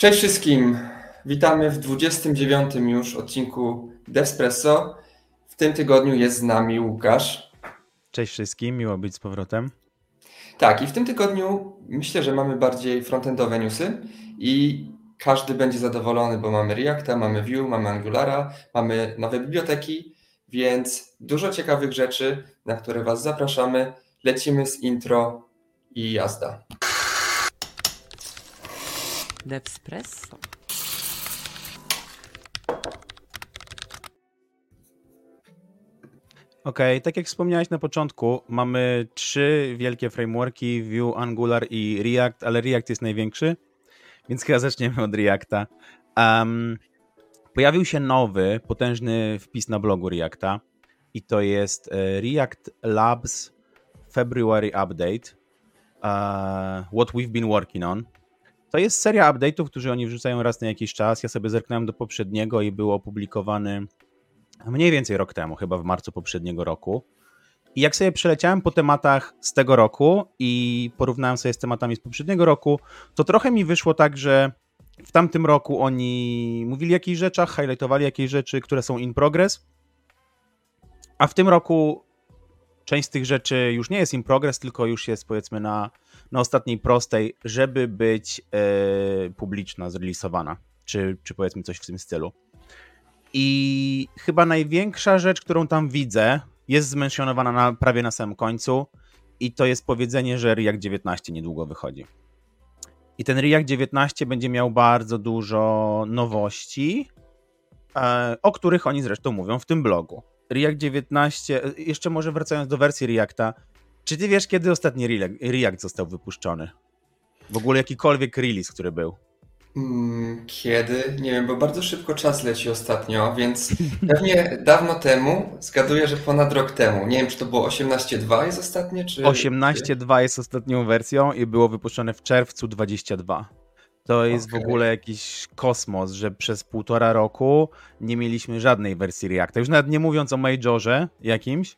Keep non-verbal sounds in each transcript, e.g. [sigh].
Cześć wszystkim. Witamy w 29 już odcinku Devspresso. W tym tygodniu jest z nami Łukasz. Cześć wszystkim, miło być z powrotem. Tak, i w tym tygodniu myślę, że mamy bardziej frontendowe newsy i każdy będzie zadowolony, bo mamy Reacta, mamy Vue, mamy Angulara, mamy nowe biblioteki, więc dużo ciekawych rzeczy, na które Was zapraszamy. Lecimy z intro i jazda. Devspresso. Ok, tak jak wspomniałeś na początku, mamy trzy wielkie frameworki, Vue, Angular i React, ale React jest największy, więc chyba zaczniemy od Reacta. Um, pojawił się nowy, potężny wpis na blogu Reacta i to jest e, React Labs February Update, uh, what we've been working on. To jest seria update'ów, które oni wrzucają raz na jakiś czas. Ja sobie zerknąłem do poprzedniego i był opublikowany mniej więcej rok temu, chyba w marcu poprzedniego roku. I jak sobie przeleciałem po tematach z tego roku i porównałem sobie z tematami z poprzedniego roku, to trochę mi wyszło tak, że w tamtym roku oni mówili o jakichś rzeczach, highlightowali jakieś rzeczy, które są in progress, a w tym roku część z tych rzeczy już nie jest in progress, tylko już jest powiedzmy na, na ostatniej prostej, żeby być e, publiczna, zrelisowana, czy, czy powiedzmy coś w tym stylu. I chyba największa rzecz, którą tam widzę, jest zmensjonowana na, prawie na samym końcu i to jest powiedzenie, że React 19 niedługo wychodzi. I ten React 19 będzie miał bardzo dużo nowości, e, o których oni zresztą mówią w tym blogu. React 19, e, jeszcze może wracając do wersji Reacta, czy ty wiesz, kiedy ostatni React został wypuszczony? W ogóle jakikolwiek release, który był? Mm, kiedy? Nie wiem, bo bardzo szybko czas leci ostatnio, więc [laughs] pewnie dawno temu, zgaduję, że ponad rok temu. Nie wiem, czy to było 18.2 jest ostatnie, czy... 18.2 jest ostatnią wersją i było wypuszczone w czerwcu 22. To jest okay. w ogóle jakiś kosmos, że przez półtora roku nie mieliśmy żadnej wersji Reacta. Już nawet nie mówiąc o Majorze jakimś,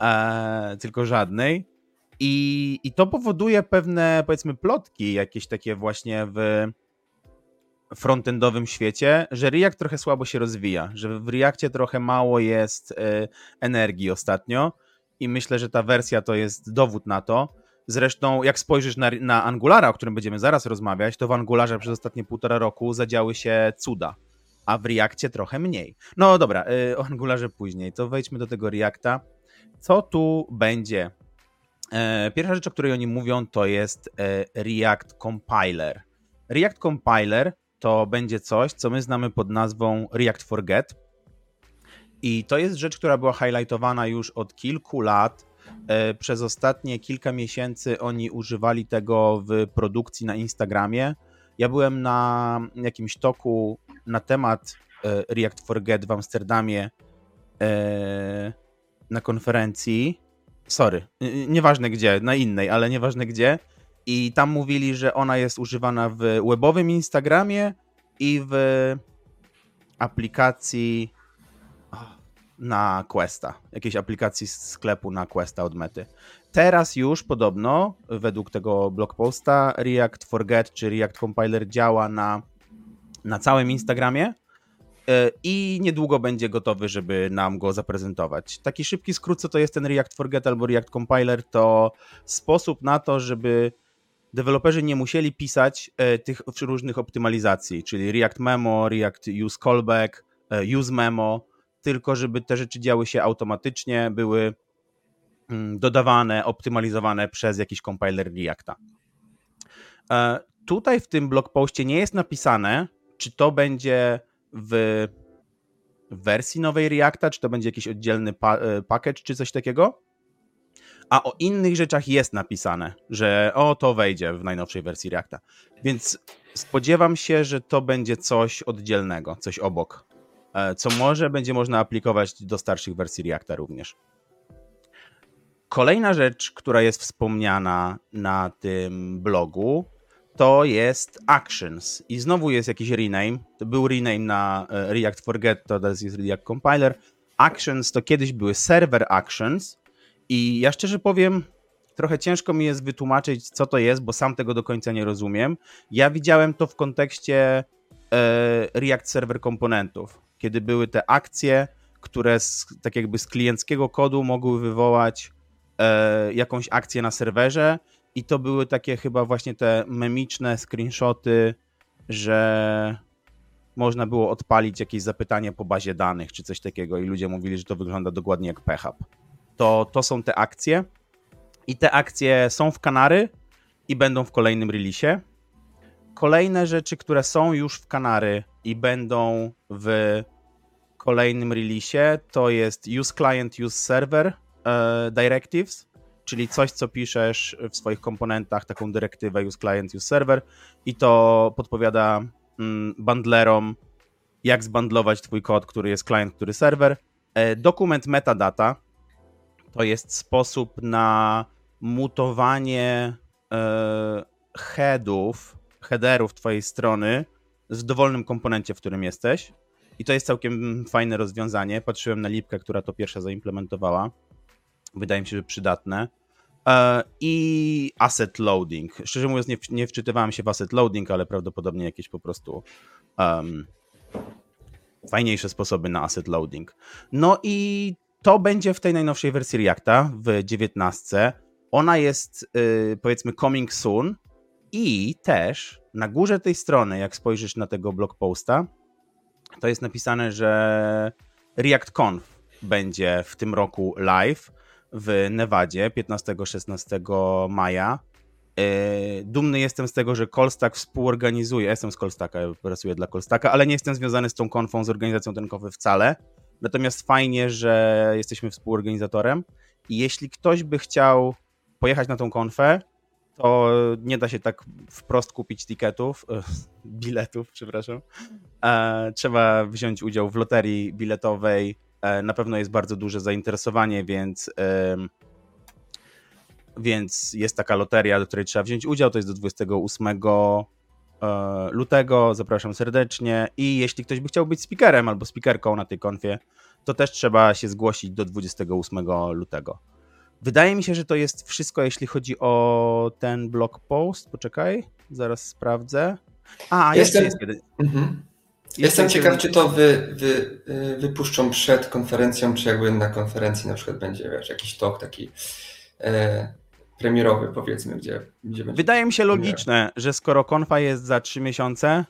e, tylko żadnej. I, I to powoduje pewne, powiedzmy, plotki jakieś takie właśnie w frontendowym świecie, że React trochę słabo się rozwija, że w Reactie trochę mało jest y, energii ostatnio i myślę, że ta wersja to jest dowód na to. Zresztą, jak spojrzysz na, na Angulara, o którym będziemy zaraz rozmawiać, to w Angularze przez ostatnie półtora roku zadziały się cuda, a w Reactie trochę mniej. No dobra, y, o Angularze później, to wejdźmy do tego Reacta. Co tu będzie? E, pierwsza rzecz, o której oni mówią, to jest e, React Compiler. React Compiler to będzie coś, co my znamy pod nazwą React Forget. I to jest rzecz, która była highlightowana już od kilku lat. E, przez ostatnie kilka miesięcy oni używali tego w produkcji na Instagramie. Ja byłem na jakimś toku na temat React Forget w Amsterdamie na konferencji. Sorry, nieważne gdzie, na innej, ale nieważne gdzie. I tam mówili, że ona jest używana w webowym Instagramie i w aplikacji na Questa, jakiejś aplikacji z sklepu na Questa od Mety. Teraz już podobno, według tego blogposta, React Forget czy React Compiler działa na, na całym Instagramie i niedługo będzie gotowy, żeby nam go zaprezentować. Taki szybki skrót, co to jest ten React Forget albo React Compiler, to sposób na to, żeby deweloperzy nie musieli pisać e, tych różnych optymalizacji, czyli React Memo, React Use Callback, e, Use Memo, tylko żeby te rzeczy działy się automatycznie, były mm, dodawane, optymalizowane przez jakiś compiler Reacta. E, tutaj w tym blogpoście nie jest napisane, czy to będzie w wersji nowej Reacta, czy to będzie jakiś oddzielny pa package, czy coś takiego a o innych rzeczach jest napisane, że o, to wejdzie w najnowszej wersji Reacta. Więc spodziewam się, że to będzie coś oddzielnego, coś obok, e, co może będzie można aplikować do starszych wersji Reacta również. Kolejna rzecz, która jest wspomniana na tym blogu, to jest Actions. I znowu jest jakiś rename. To był rename na e, React Forget, to teraz jest React Compiler. Actions to kiedyś były Server Actions, i ja szczerze powiem, trochę ciężko mi jest wytłumaczyć, co to jest, bo sam tego do końca nie rozumiem. Ja widziałem to w kontekście e, React Server komponentów, kiedy były te akcje, które z, tak jakby z klienckiego kodu mogły wywołać e, jakąś akcję na serwerze i to były takie chyba właśnie te memiczne screenshoty, że można było odpalić jakieś zapytanie po bazie danych czy coś takiego i ludzie mówili, że to wygląda dokładnie jak PHP. To, to są te akcje i te akcje są w Kanary i będą w kolejnym releasie. Kolejne rzeczy, które są już w Kanary i będą w kolejnym releasie, to jest use client, use server uh, directives, czyli coś, co piszesz w swoich komponentach, taką dyrektywę use client, use server i to podpowiada mm, bundlerom, jak zbundlować twój kod, który jest client, który serwer. E, dokument metadata to jest sposób na mutowanie e, headów, headerów twojej strony w dowolnym komponencie, w którym jesteś. I to jest całkiem fajne rozwiązanie. Patrzyłem na Lipkę, która to pierwsza zaimplementowała. Wydaje mi się, że przydatne. E, I asset loading. Szczerze mówiąc, nie, nie wczytywałem się w asset loading, ale prawdopodobnie jakieś po prostu um, fajniejsze sposoby na asset loading. No i to będzie w tej najnowszej wersji Reacta w 19. Ona jest yy, powiedzmy coming soon i też na górze tej strony, jak spojrzysz na tego blog posta, to jest napisane, że ReactConf będzie w tym roku live w Nevadzie 15-16 maja. E, dumny jestem z tego, że Kolstak współorganizuje. Jestem z Kolstaka, pracuję dla Kolstaka, ale nie jestem związany z tą konfą, z organizacją ten konfy wcale. Natomiast fajnie, że jesteśmy współorganizatorem. I jeśli ktoś by chciał pojechać na tą konfę, to nie da się tak wprost kupić tiketów, biletów, przepraszam. E, trzeba wziąć udział w loterii biletowej. E, na pewno jest bardzo duże zainteresowanie, więc, więc jest taka loteria, do której trzeba wziąć udział. To jest do 28 e, lutego. Zapraszam serdecznie. I jeśli ktoś by chciał być speakerem albo speakerką na tej konfie, to też trzeba się zgłosić do 28 lutego. Wydaje mi się, że to jest wszystko, jeśli chodzi o ten blog post. Poczekaj, zaraz sprawdzę. A, Jestem... jeszcze jest jeden. Mhm. Jestem ciekaw, czy to wy, wy, y, wypuszczą przed konferencją, czy jakby na konferencji na przykład będzie wiesz, jakiś talk taki e, premierowy, powiedzmy, gdzie, gdzie będzie. Wydaje mi się logiczne, że skoro konfa jest za trzy miesiące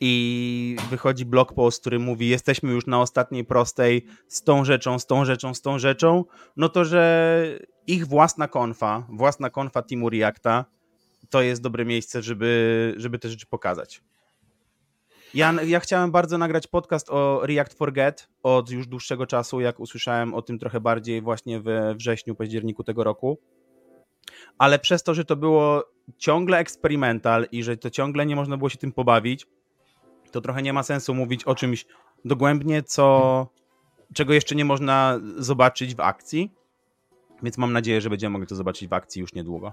i wychodzi blog post, który mówi: Jesteśmy już na ostatniej prostej z tą rzeczą, z tą rzeczą, z tą rzeczą, no to że ich własna konfa, własna konfa Teamu Reacta to jest dobre miejsce, żeby, żeby te rzeczy pokazać. Ja, ja chciałem bardzo nagrać podcast o React Forget od już dłuższego czasu, jak usłyszałem o tym trochę bardziej właśnie we wrześniu, październiku tego roku. Ale przez to, że to było ciągle eksperymental i że to ciągle nie można było się tym pobawić, to trochę nie ma sensu mówić o czymś dogłębnie, co, czego jeszcze nie można zobaczyć w akcji. Więc mam nadzieję, że będziemy mogli to zobaczyć w akcji już niedługo.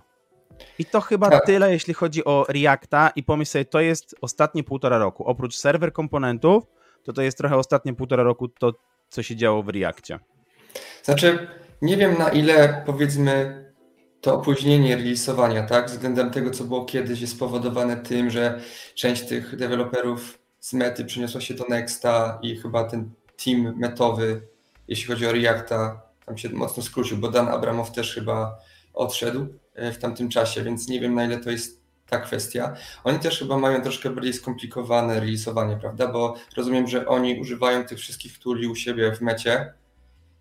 I to chyba tak. tyle, jeśli chodzi o Reacta i pomyśl sobie, to jest ostatnie półtora roku. Oprócz serwer komponentów, to to jest trochę ostatnie półtora roku to, co się działo w Reactie. Znaczy, nie wiem na ile powiedzmy to opóźnienie releasowania, tak, względem tego, co było kiedyś, jest spowodowane tym, że część tych deweloperów z mety przeniosła się do Nexta i chyba ten team metowy, jeśli chodzi o Reacta, tam się mocno skrócił, bo Dan Abramow też chyba odszedł w tamtym czasie, więc nie wiem na ile to jest ta kwestia. Oni też chyba mają troszkę bardziej skomplikowane releasowanie, prawda? Bo rozumiem, że oni używają tych wszystkich tuli u siebie w mecie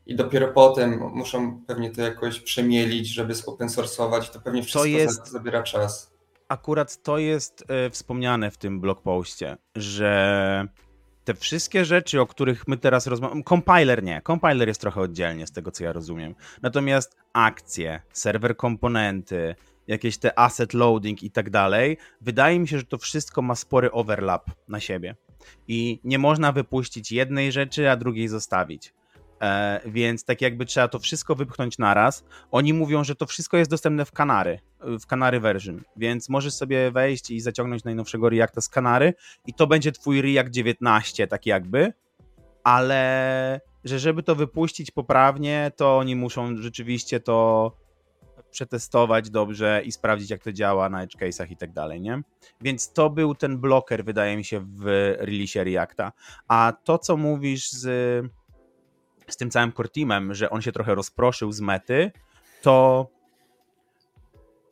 i dopiero potem muszą pewnie to jakoś przemielić, żeby open source'ować. To pewnie wszystko to jest... zabiera czas. Akurat to jest y, wspomniane w tym blog postie, że te wszystkie rzeczy, o których my teraz rozmawiamy, compiler nie, compiler jest trochę oddzielnie z tego, co ja rozumiem. Natomiast akcje, serwer komponenty, jakieś te asset loading i tak dalej, wydaje mi się, że to wszystko ma spory overlap na siebie. I nie można wypuścić jednej rzeczy, a drugiej zostawić. E, więc tak jakby trzeba to wszystko wypchnąć naraz. Oni mówią, że to wszystko jest dostępne w Kanary, w Kanary version, więc możesz sobie wejść i zaciągnąć najnowszego Reacta z Kanary i to będzie twój React 19, tak jakby, ale że żeby to wypuścić poprawnie, to oni muszą rzeczywiście to przetestować dobrze i sprawdzić, jak to działa na edge case'ach i tak dalej, nie? Więc to był ten bloker, wydaje mi się, w release Reacta. A to, co mówisz z, z tym całym core teamem, że on się trochę rozproszył z mety, to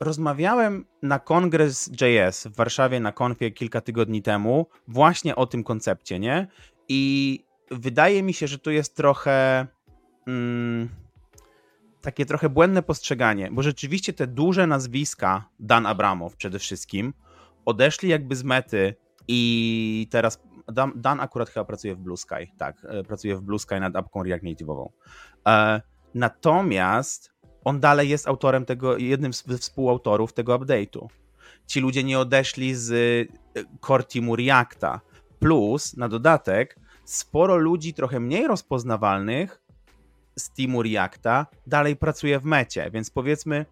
rozmawiałem na kongres JS w Warszawie na konfie kilka tygodni temu właśnie o tym koncepcie, nie? I wydaje mi się, że tu jest trochę mm, takie trochę błędne postrzeganie, bo rzeczywiście te duże nazwiska, Dan Abramow przede wszystkim, odeszli jakby z mety i teraz Dan, Dan akurat chyba pracuje w Blue Sky, tak, e, pracuje w Blue Sky nad apką React Native'ową. E, natomiast on dalej jest autorem tego, jednym z współautorów tego update'u. Ci ludzie nie odeszli z e, core teamu Reacta. Plus, na dodatek, sporo ludzi trochę mniej rozpoznawalnych z teamu Reacta dalej pracuje w mecie, więc powiedzmy,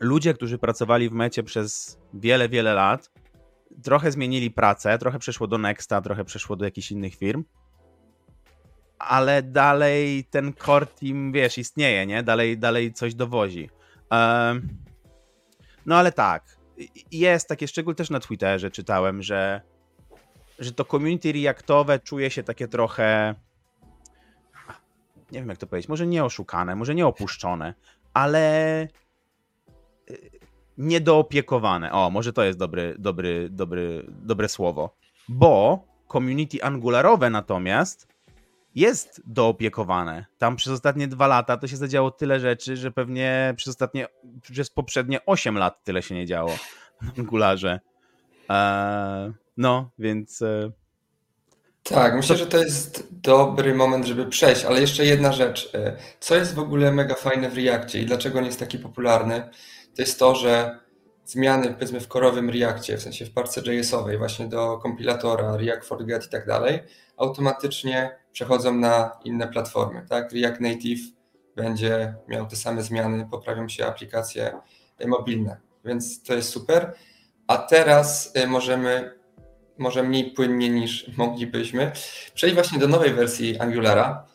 ludzie, którzy pracowali w mecie przez wiele, wiele lat, trochę zmienili pracę, trochę przeszło do Nexta, trochę przeszło do jakichś innych firm, ale dalej ten core team, wiesz, istnieje, nie? Dalej, dalej coś dowozi. No ale tak, jest takie, szczególnie też na Twitterze czytałem, że, że to community reactowe czuje się takie trochę nie wiem jak to powiedzieć, może nie oszukane, może nie opuszczone, ale y, niedoopiekowane. O, może to jest dobry, dobry, dobry, dobre słowo. Bo community angularowe natomiast jest doopiekowane. Tam przez ostatnie dwa lata to się zadziało tyle rzeczy, że pewnie przez ostatnie, przez poprzednie 8 lat tyle się nie działo w Angularze. Eee, no, więc e, tak, myślę, że to jest dobry moment, żeby przejść, ale jeszcze jedna rzecz. E, co jest w ogóle mega fajne w Reactie i dlaczego nie jest taki popularny, to jest to, że zmiany powiedzmy w korowym Reactie, w sensie w parce JS-owej właśnie do kompilatora, React Forget i tak dalej, automatycznie przechodzą na inne platformy. Tak? React Native będzie miał te same zmiany, poprawią się aplikacje mobilne, więc to jest super. A teraz e, możemy może mniej płynnie niż [laughs] moglibyśmy. Przejść właśnie do nowej wersji Angulara.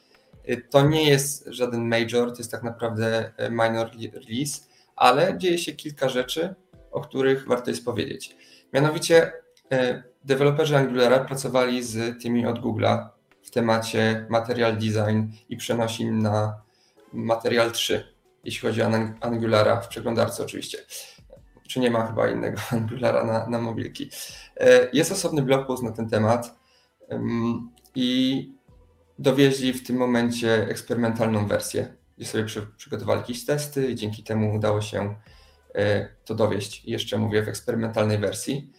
Y, to nie jest żaden major, to jest tak naprawdę minor release, ale dzieje się kilka rzeczy, o których warto jest powiedzieć. Mianowicie y, deweloperzy Angulara pracowali z tymi od Google'a w temacie Material Design i przenosin na Material 3, jeśli chodzi o Angulara w przeglądarce oczywiście czy nie ma chyba innego [laughs] Angulara na, na mobilki. E, jest osobny blog post na ten temat i dowieźli w tym momencie eksperymentalną wersję, gdzie sobie przy, przygotowali jakieś testy i dzięki temu udało się e, to dowieść. Jeszcze mówię w eksperymentalnej wersji.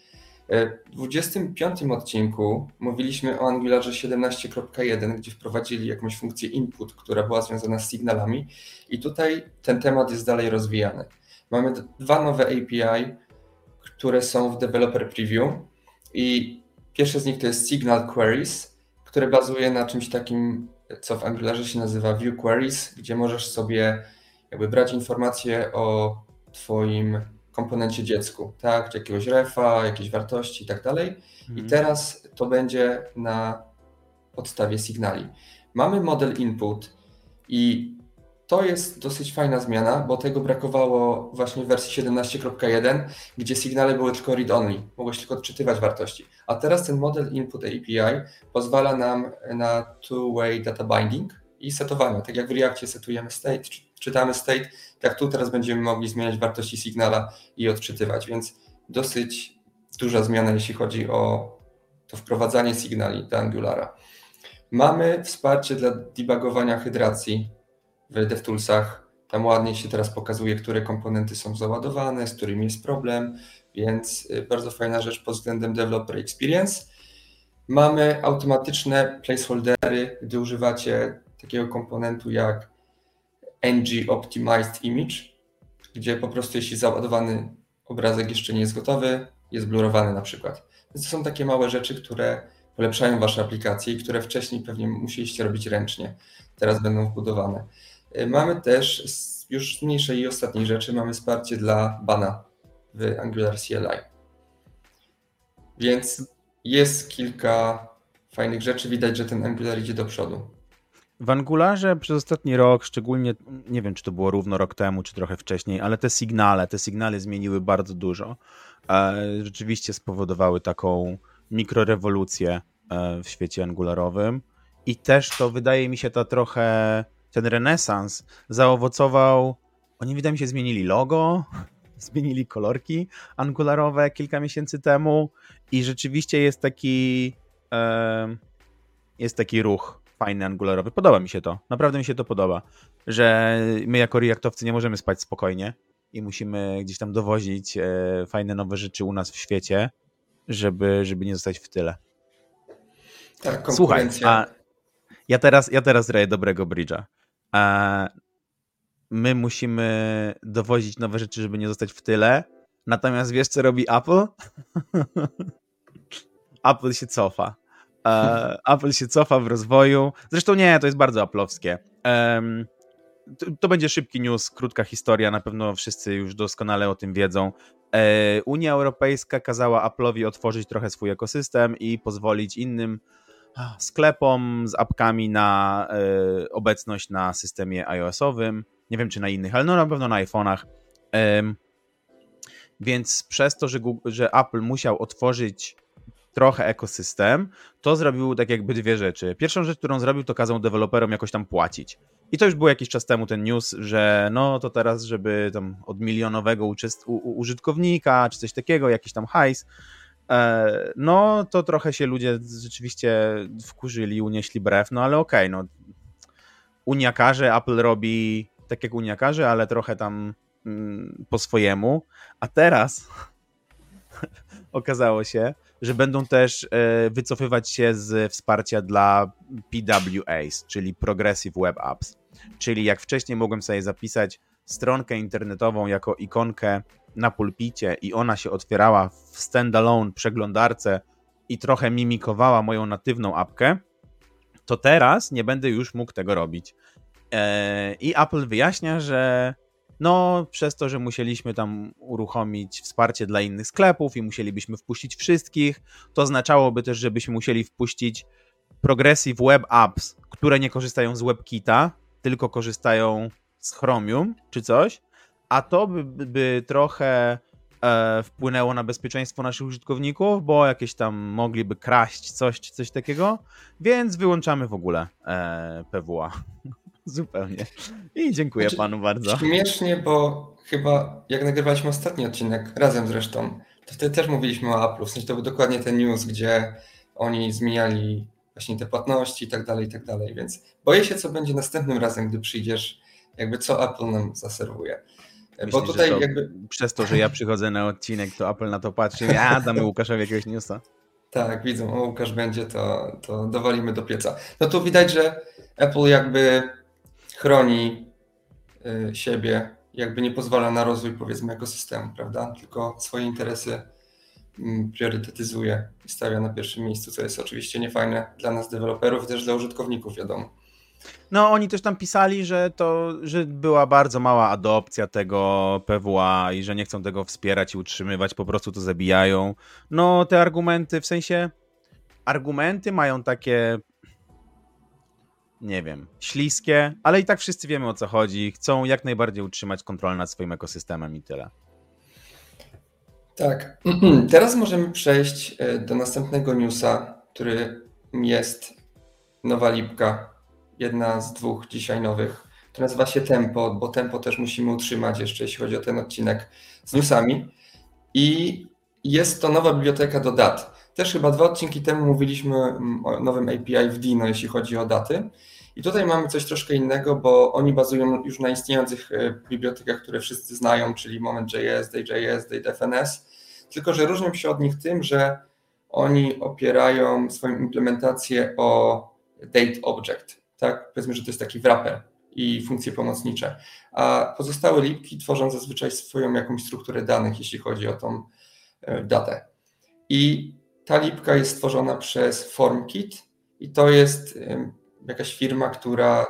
E, w 25 odcinku mówiliśmy o Angularze 17.1, gdzie wprowadzili jakąś funkcję input, która była związana z sygnalami i tutaj ten temat jest dalej rozwijany. Mamy dwa nowe API, które są w Developer Preview i pierwsze z nich to jest Signal Queries, które bazuje na czymś takim, co w Angularze się nazywa View Queries, gdzie możesz sobie jakby brać informacje o Twoim komponencie dziecku, tak, jakiegoś refa, jakiejś wartości i tak dalej. I mhm. teraz to będzie na podstawie sygnali. Mamy model input i to jest dosyć fajna zmiana, bo tego brakowało właśnie w wersji 17.1, gdzie sygnale były tylko read-only, mogłeś tylko odczytywać wartości. A teraz ten model input API pozwala nam na two-way data binding i setowanie. Tak jak w Reactie setujemy state, czytamy state, tak tu teraz będziemy mogli zmieniać wartości sygnala i odczytywać, więc dosyć duża zmiana, jeśli chodzi o to wprowadzanie sygnali do Angulara. Mamy wsparcie dla debugowania hydracji w DevToolsach. Tam ładnie się teraz pokazuje, które komponenty są załadowane, z którymi jest problem, więc y, bardzo fajna rzecz pod względem Developer Experience. Mamy automatyczne placeholdery, gdy używacie takiego komponentu jak ng Optimized Image, gdzie po prostu jeśli załadowany obrazek jeszcze nie jest gotowy, jest blurowany na przykład. Więc to są takie małe rzeczy, które polepszają Wasze aplikacje i które wcześniej pewnie musieliście robić ręcznie. Teraz będą wbudowane. Y, mamy też już mniejszej i ostatniej rzeczy, mamy wsparcie dla bana w Angular CLI. Więc jest kilka fajnych rzeczy, widać, że ten Angular idzie do przodu. W Angularze przez ostatni rok, szczególnie, nie wiem czy to było równo rok temu, czy trochę wcześniej, ale te sygnale, te sygnały zmieniły bardzo dużo. E, rzeczywiście spowodowały taką mikrorewolucję e, w świecie angularowym i też to wydaje mi się to trochę, ten renesans zaowocował, oni wydaje mi się zmienili logo, [laughs] zmienili kolorki angularowe kilka miesięcy temu i rzeczywiście jest taki e, jest taki ruch fajny angularowy. Podoba mi się to. Naprawdę mi się to podoba, że my jako reaktowcy nie możemy spać spokojnie i musimy gdzieś tam dowozić e, fajne nowe rzeczy u nas w świecie, żeby, żeby nie zostać w tyle. Tak, Słuchaj, a ja teraz, ja teraz robię dobrego bridge'a. My musimy dowozić nowe rzeczy, żeby nie zostać w tyle. Natomiast wiesz, co robi Apple? [laughs] Apple się cofa. E, Apple się cofa w rozwoju. Zresztą nie, to jest bardzo aplowskie. to, to, będzie szybki news, krótka historia, na pewno wszyscy już doskonale o tym wiedzą. E, Unia Europejska kazała Apple'owi otworzyć trochę swój ekosystem i pozwolić innym sklepom z apkami na e, obecność na systemie iOS-owym. Nie wiem, czy na innych, ale no na pewno na iPhone'ach. Więc przez to, że, Google, że Apple musiał otworzyć trochę ekosystem, to zrobił tak jakby dwie rzeczy. Pierwszą rzecz, którą zrobił, to kazał deweloperom jakoś tam płacić. I to już był jakiś czas temu ten news, że no to teraz, żeby tam od milionowego użytkownika, czy coś takiego, jakiś tam hajs, no to trochę się ludzie rzeczywiście wkurzyli, unieśli brew, no ale okej, okay, no Unia każe, Apple robi tak jak Unia każe, ale trochę tam mm, po swojemu, a teraz [laughs] okazało się, że będą też e, wycofywać się z wsparcia dla PWAs, czyli Progressive Web Apps. Czyli jak wcześniej mogłem sobie zapisać stronkę internetową jako ikonkę na pulpicie i ona się otwierała w standalone przeglądarce i trochę mimikowała moją natywną apkę, to teraz nie będę już mógł tego robić. E, I Apple wyjaśnia, że no, przez to, że musieliśmy tam uruchomić wsparcie dla innych sklepów i musielibyśmy wpuścić wszystkich, to oznaczałoby też, żebyśmy musieli wpuścić Progressive Web Apps, które nie korzystają z WebKita, tylko korzystają z Chromium czy coś, a to by, by trochę e, wpłynęło na bezpieczeństwo naszych użytkowników, bo jakieś tam mogliby kraść coś czy coś takiego, więc wyłączamy w ogóle e, PWA. [laughs] Zupełnie. I dziękuję znaczy, panu bardzo. Śmiesznie, bo chyba jak nagrywaliśmy ostatni odcinek, razem zresztą, to wtedy też mówiliśmy o Apple. W sensie to był dokładnie ten news, gdzie oni zmieniali właśnie te płatności i tak dalej, i tak dalej. Więc boję się, co będzie następnym razem, gdy przyjdziesz, jakby co Apple nam zaserwuje. Myślisz, bo tutaj to, jakby. Przez to, że ja przychodzę na odcinek, to Apple na to patrzy. Ja damy Łukaszowi jakiegoś newsa. Tak, widzą, o Łukasz będzie, to, to dowalimy do pieca. No tu widać, że Apple jakby chroni y, siebie, jakby nie pozwala na rozwój powiedzmy ekosystemu, prawda? Tylko swoje interesy mm, priorytetyzuje i stawia na pierwszym miejscu, co jest oczywiście niefajne dla nas deweloperów, też dla użytkowników, wiadomo. No, oni też tam pisali, że to, że była bardzo mała adopcja tego PWA i że nie chcą tego wspierać i utrzymywać, po prostu to zabijają. No, te argumenty, w sensie argumenty mają takie nie wiem, śliskie, ale i tak wszyscy wiemy o co chodzi. Chcą jak najbardziej utrzymać kontrolę nad swoim ekosystemem i tyle. Tak. [clears throat] Teraz możemy przejść e, do następnego newsa, który jest nowa lipka. Jedna z dwóch dzisiaj nowych. To nazywa się Tempo, bo Tempo też musimy utrzymać jeszcze, jeśli chodzi o ten odcinek z newsami. I jest to nowa biblioteka do dat. Też chyba dwa odcinki temu mówiliśmy mm, o nowym API w Dino, jeśli chodzi o daty. I tutaj mamy coś troszkę innego, bo oni bazują już na istniejących e, bibliotekach, które wszyscy znają, czyli Moment.js, Day.js, Date.fns, tylko że różnią się od nich tym, że oni opierają swoją implementację o date object, tak? Powiedzmy, że to jest taki wrapper i funkcje pomocnicze. A pozostałe lipki tworzą zazwyczaj swoją jakąś strukturę danych, jeśli chodzi o tą e, datę. I ta lipka jest stworzona przez FormKit i to jest jakaś firma, która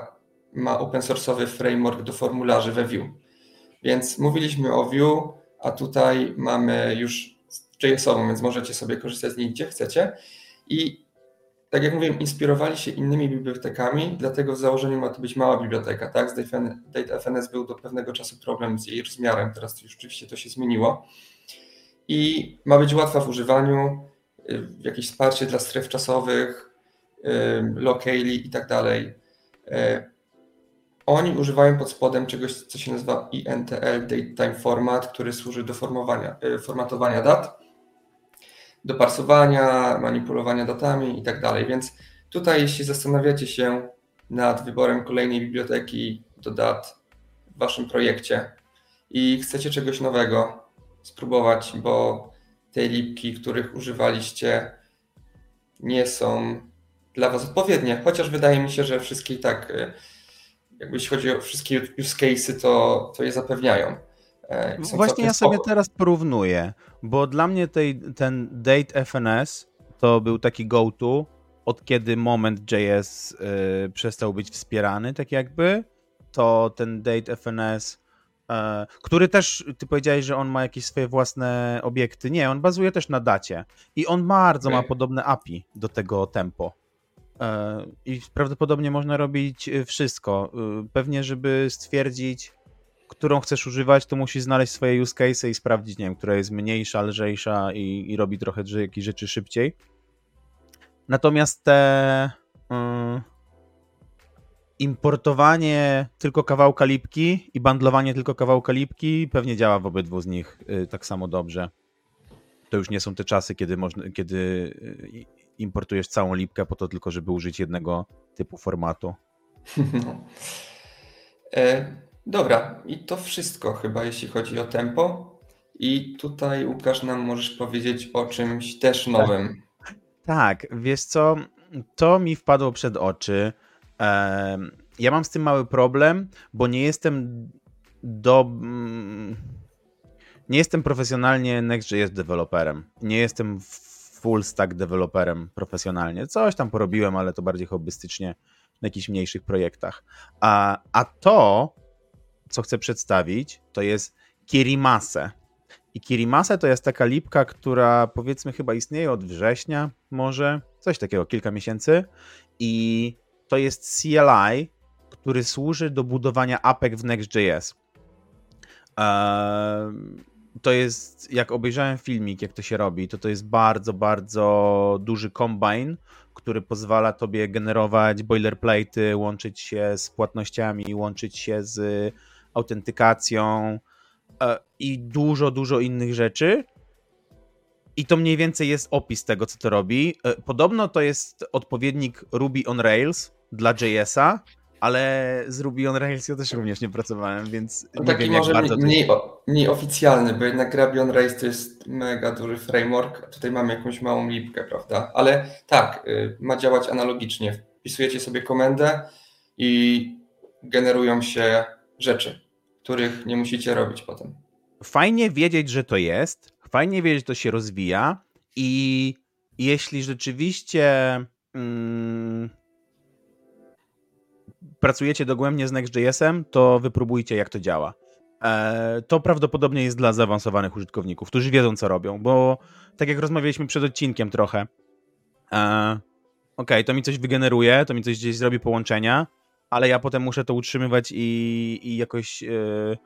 ma open source'owy framework do formularzy we Vue. Więc mówiliśmy o Vue, a tutaj mamy już JS-ową, więc możecie sobie korzystać z niej gdzie chcecie. I tak jak mówiłem, inspirowali się innymi bibliotekami, dlatego w założeniu ma to być mała biblioteka. Tak? Z DateFNS był do pewnego czasu problem z jej rozmiarem, teraz już oczywiście to się zmieniło. I ma być łatwa w używaniu, y, jakieś wsparcie dla stref czasowych, y, locali i tak dalej. Y, oni używają pod spodem czegoś, co się nazywa INTL Datetime Format, który służy do formowania, formatowania dat do parsowania, manipulowania datami i tak dalej. Więc tutaj, jeśli zastanawiacie się nad wyborem kolejnej biblioteki do dat w waszym projekcie i chcecie czegoś nowego spróbować, bo te lipki, których używaliście, nie są dla was odpowiednie, chociaż wydaje mi się, że wszystkie i tak, y, jakby jeśli chodzi o wszystkie use cases, to, to je zapewniają. E, Właśnie ja sobie teraz porównuję, bo dla mnie tej, ten Date FNS to był taki go-to, od kiedy Moment.js y, przestał być wspierany, tak jakby, to ten Date FNS, y, który też, ty powiedziałeś, że on ma jakieś swoje własne obiekty. Nie, on bazuje też na dacie i on bardzo okay. ma podobne API do tego tempo. E, I prawdopodobnie można robić wszystko. Pewnie, żeby stwierdzić, którą chcesz używać, to musisz znaleźć swoje use case i sprawdzić, nie wiem, która jest mniejsza, lżejsza i, i robi trochę jakieś rzeczy szybciej. Natomiast te yy, importowanie tylko kawałka lipki i bandlowanie tylko kawałka lipki pewnie działa w obydwu z nich yy, tak samo dobrze. To już nie są te czasy, kiedy, można, kiedy yy, importujesz całą lipkę po to tylko, żeby użyć jednego typu formatu. [laughs] Dobra, i to wszystko chyba, jeśli chodzi o tempo. I tutaj, Łukasz, nam możesz powiedzieć o czymś też tak. nowym. Tak, wiesz co, to mi wpadło przed oczy. Ja mam z tym mały problem, bo nie jestem do. Mm, nie jestem profesjonalnie Next.js deweloperem. Nie jestem full stack deweloperem profesjonalnie. Coś tam porobiłem, ale to bardziej hobbystycznie na jakichś mniejszych projektach. A, a to co chcę przedstawić, to jest Kirimase. I Kirimase to jest taka lipka, która powiedzmy chyba istnieje od września, może coś takiego, kilka miesięcy. I to jest CLI, który służy do budowania apek w Next.js. To jest, jak obejrzałem filmik, jak to się robi, to to jest bardzo, bardzo duży combine, który pozwala tobie generować boilerplate, łączyć się z płatnościami, łączyć się z autentykacją e, i dużo, dużo innych rzeczy. I to mniej więcej jest opis tego, co to robi. E, podobno to jest odpowiednik Ruby on Rails dla JS-a, ale z Ruby on Rails ja też również nie pracowałem, więc no nie taki wiem, może bardzo mniej, mniej oficjalny, bo jednak Ruby on Rails to jest mega duży framework, a tutaj mamy jakąś małą lipkę, prawda? Ale tak, y, ma działać analogicznie. Wpisujecie sobie komendę i generują się rzeczy których nie musicie robić potem. Fajnie wiedzieć, że to jest, fajnie wiedzieć, że to się rozwija i jeśli rzeczywiście mm, pracujecie dogłębnie z Next.js-em, to wypróbujcie, jak to działa. E, to prawdopodobnie jest dla zaawansowanych użytkowników, którzy wiedzą, co robią, bo tak jak rozmawialiśmy przed odcinkiem trochę, e, ok, to mi coś wygeneruje, to mi coś gdzieś zrobi połączenia, ale ja potem muszę to utrzymywać i, i jakoś yy,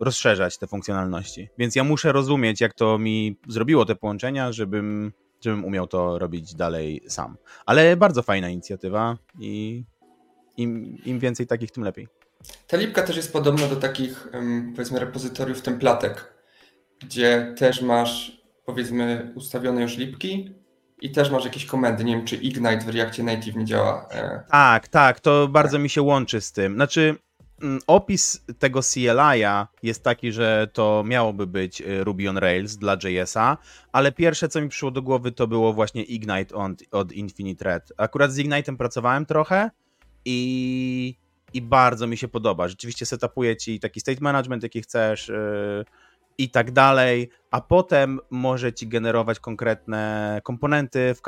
rozszerzać te funkcjonalności. Więc ja muszę rozumieć, jak to mi zrobiło te połączenia, żebym, żebym umiał to robić dalej sam. Ale bardzo fajna inicjatywa i im, im więcej takich, tym lepiej. Ta lipka też jest podobna do takich, powiedzmy, repozytoriów templatek, gdzie też masz, powiedzmy, ustawione już lipki, i też masz jakieś komendy, nie wiem czy Ignite w Reactie Native nie działa. E. Tak, tak, to bardzo mi się łączy z tym. Znaczy mm, opis tego CLI-a jest taki, że to miałoby być e, Ruby on Rails dla JS-a, ale pierwsze co mi przyszło do głowy to było właśnie Ignite od, od Infinite Red. Akurat z Ignite'em pracowałem trochę i, i bardzo mi się podoba. Rzeczywiście setupuje ci taki state management, jaki chcesz, yy, i tak dalej, a potem może ci generować konkretne komponenty w,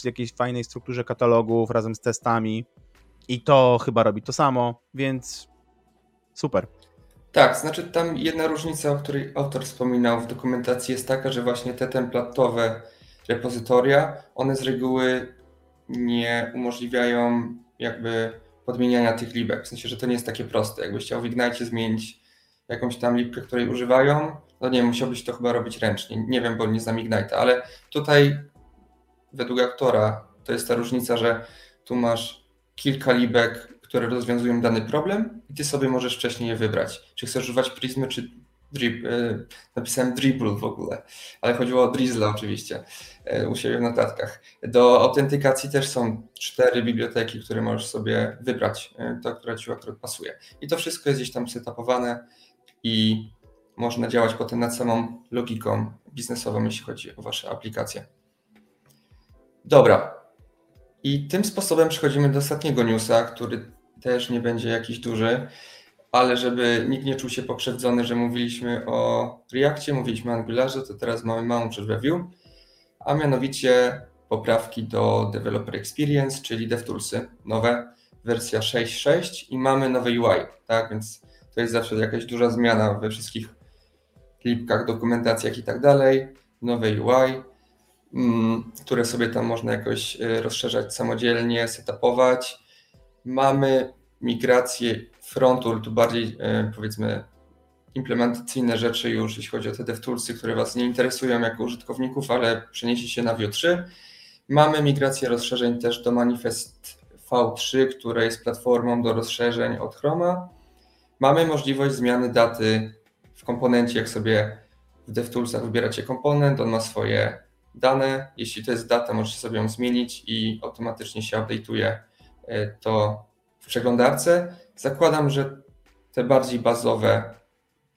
w, jakiejś fajnej strukturze katalogów razem z testami i to chyba robi to samo, więc super. Tak, znaczy tam jedna różnica, o której autor wspominał w dokumentacji jest taka, że właśnie te templatowe repozytoria, one z reguły nie umożliwiają jakby podmieniania tych libek. W sensie, że to nie jest takie proste. Jakbyś chciał w Ignite zmienić jakąś tam lipkę, której używają, no nie, musiałbyś to chyba robić ręcznie. Nie wiem, bo nie znam Ignite, ale tutaj według aktora to jest ta różnica, że tu masz kilka libek, które rozwiązują dany problem i ty sobie możesz wcześniej je wybrać. Czy chcesz używać Prismy, czy drip, e, napisałem dribble w ogóle, ale chodziło o Drizzle oczywiście e, u siebie w notatkach. Do autentykacji też są cztery biblioteki, które możesz sobie wybrać, e, to, która ci akurat pasuje. I to wszystko jest gdzieś tam setupowane i można działać potem nad samą logiką biznesową, jeśli chodzi o wasze aplikacje. Dobra. I tym sposobem przechodzimy do ostatniego newsa, który też nie będzie jakiś duży, ale żeby nikt nie czuł się pokrzywdzony, że mówiliśmy o Reactie, mówiliśmy o Angularze, to teraz mamy małą Vue, a mianowicie poprawki do Developer Experience, czyli DevToolsy, nowe, wersja 6.6 i mamy nowe UI, tak, więc to jest zawsze jakaś duża zmiana we wszystkich klipkach, dokumentacjach i tak dalej, nowe UI, mm, które sobie tam można jakoś e, rozszerzać samodzielnie, setupować. Mamy migrację frontu, tu bardziej e, powiedzmy implementacyjne rzeczy już, jeśli chodzi o te DevToolsy, które Was nie interesują jako użytkowników, ale przeniesie się na Vue 3. Mamy migrację rozszerzeń też do Manifest V3, które jest platformą do rozszerzeń od Chroma. Mamy możliwość zmiany daty w komponencie, jak sobie w DevToolsach wybieracie komponent, on ma swoje dane. Jeśli to jest data, możecie sobie ją zmienić i automatycznie się update'uje e, to w przeglądarce. Zakładam, że te bardziej bazowe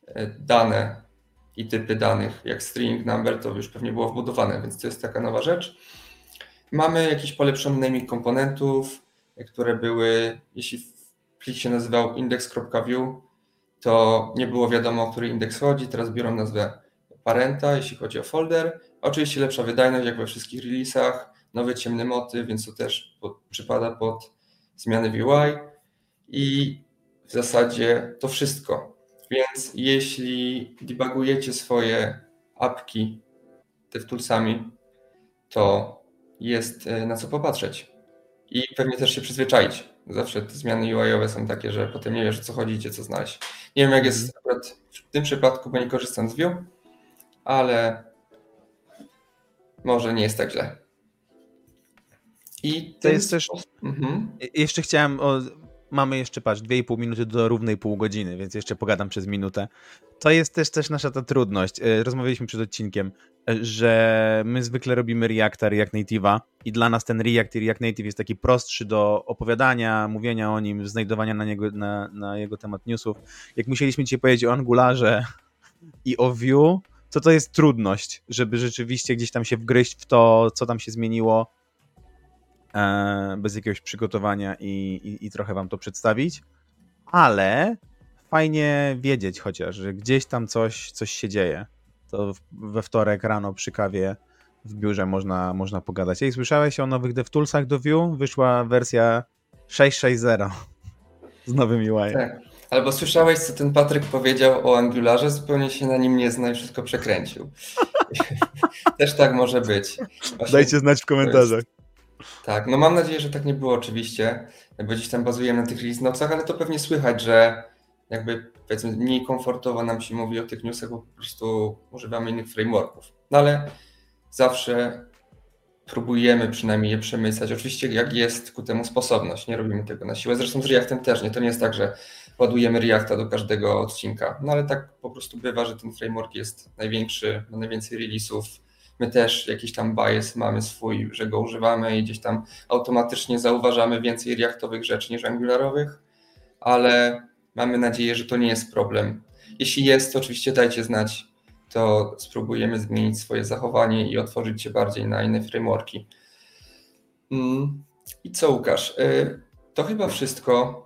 e, dane i typy danych, jak string, number, to już pewnie było wbudowane, więc to jest taka nowa rzecz. Mamy jakiś polepszony naming komponentów, które były, jeśli plik się nazywał index.view, to nie było wiadomo, o który indeks chodzi. Teraz biorą nazwę parenta, jeśli chodzi o folder. Oczywiście lepsza wydajność, jak we wszystkich releasach, nowy ciemny motyw, więc to też pod, przypada pod zmiany w UI i w zasadzie to wszystko. Więc jeśli debugujecie swoje apki DevToolsami, to jest e, na co popatrzeć. I pewnie też się przyzwyczaić. Zawsze te zmiany UI-owe są takie, że potem nie wiesz o co chodzi, gdzie co znaleźć. Nie wiem jak jest mhm. akurat w tym przypadku, bo nie korzystam z Vue, ale może nie jest tak źle. I to jest też. Mhm. Jeszcze chciałem. O, mamy jeszcze, patrz, 2,5 minuty do równej pół godziny, więc jeszcze pogadam przez minutę. To jest też, też nasza ta trudność. E, rozmawialiśmy przed odcinkiem, e, że my zwykle robimy Reacta, React Native'a i dla nas ten React i React Native jest taki prostszy do opowiadania, mówienia o nim, znajdowania na, niego, na, na jego temat newsów. Jak musieliśmy dzisiaj powiedzieć o Angularze i o Vue, to to jest trudność, żeby rzeczywiście gdzieś tam się wgryźć w to, co tam się zmieniło, bez jakiegoś przygotowania i, i, i, trochę wam to przedstawić, ale fajnie wiedzieć chociaż, że gdzieś tam coś, coś się dzieje. To we wtorek rano przy kawie w biurze można, można pogadać. Ej, słyszałeś o nowych DevToolsach do Vue? Wyszła wersja 6.6.0 [laughs] z nowym UI. Tak. Albo słyszałeś, co ten Patryk powiedział o Angularze, zupełnie się na nim nie zna i wszystko przekręcił. [laughs] Też tak może być. Właśnie Dajcie znać w komentarzach. Tak, no mam nadzieję, że tak nie było oczywiście, bo gdzieś tam bazujemy na tych release notesach, ale to pewnie słychać, że jakby powiedzmy mniej komfortowo nam się mówi o tych newsach, bo po prostu używamy innych frameworków. No ale zawsze próbujemy przynajmniej je przemyśleć. Oczywiście jak jest ku temu sposobność, nie robimy tego na siłę. Zresztą z Reactem też nie, to nie jest tak, że ładujemy Reacta do każdego odcinka. No ale tak po prostu bywa, że ten framework jest największy, ma najwięcej release'ów, my też jakiś tam bias mamy swój, że go używamy i gdzieś tam automatycznie zauważamy więcej reaktowych rzeczy niż angularowych, ale mamy nadzieję, że to nie jest problem. Jeśli jest, to oczywiście dajcie znać, to spróbujemy zmienić swoje zachowanie i otworzyć się bardziej na inne frameworki. Mm, I co, Łukasz? Y, to chyba wszystko.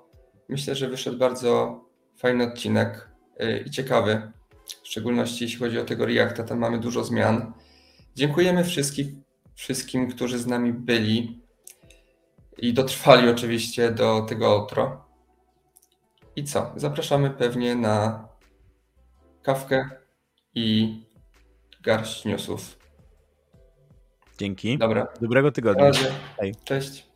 Myślę, że wyszedł bardzo fajny odcinek y, i ciekawy. W szczególności jeśli chodzi o tego Reacta, tam mamy dużo zmian. Dziękujemy wszystkim, wszystkim, którzy z nami byli i dotrwali oczywiście do tego outro. I co? Zapraszamy pewnie na kawkę i garść newsów. Dzięki. Dobra, Dobrego tygodnia. Cześć.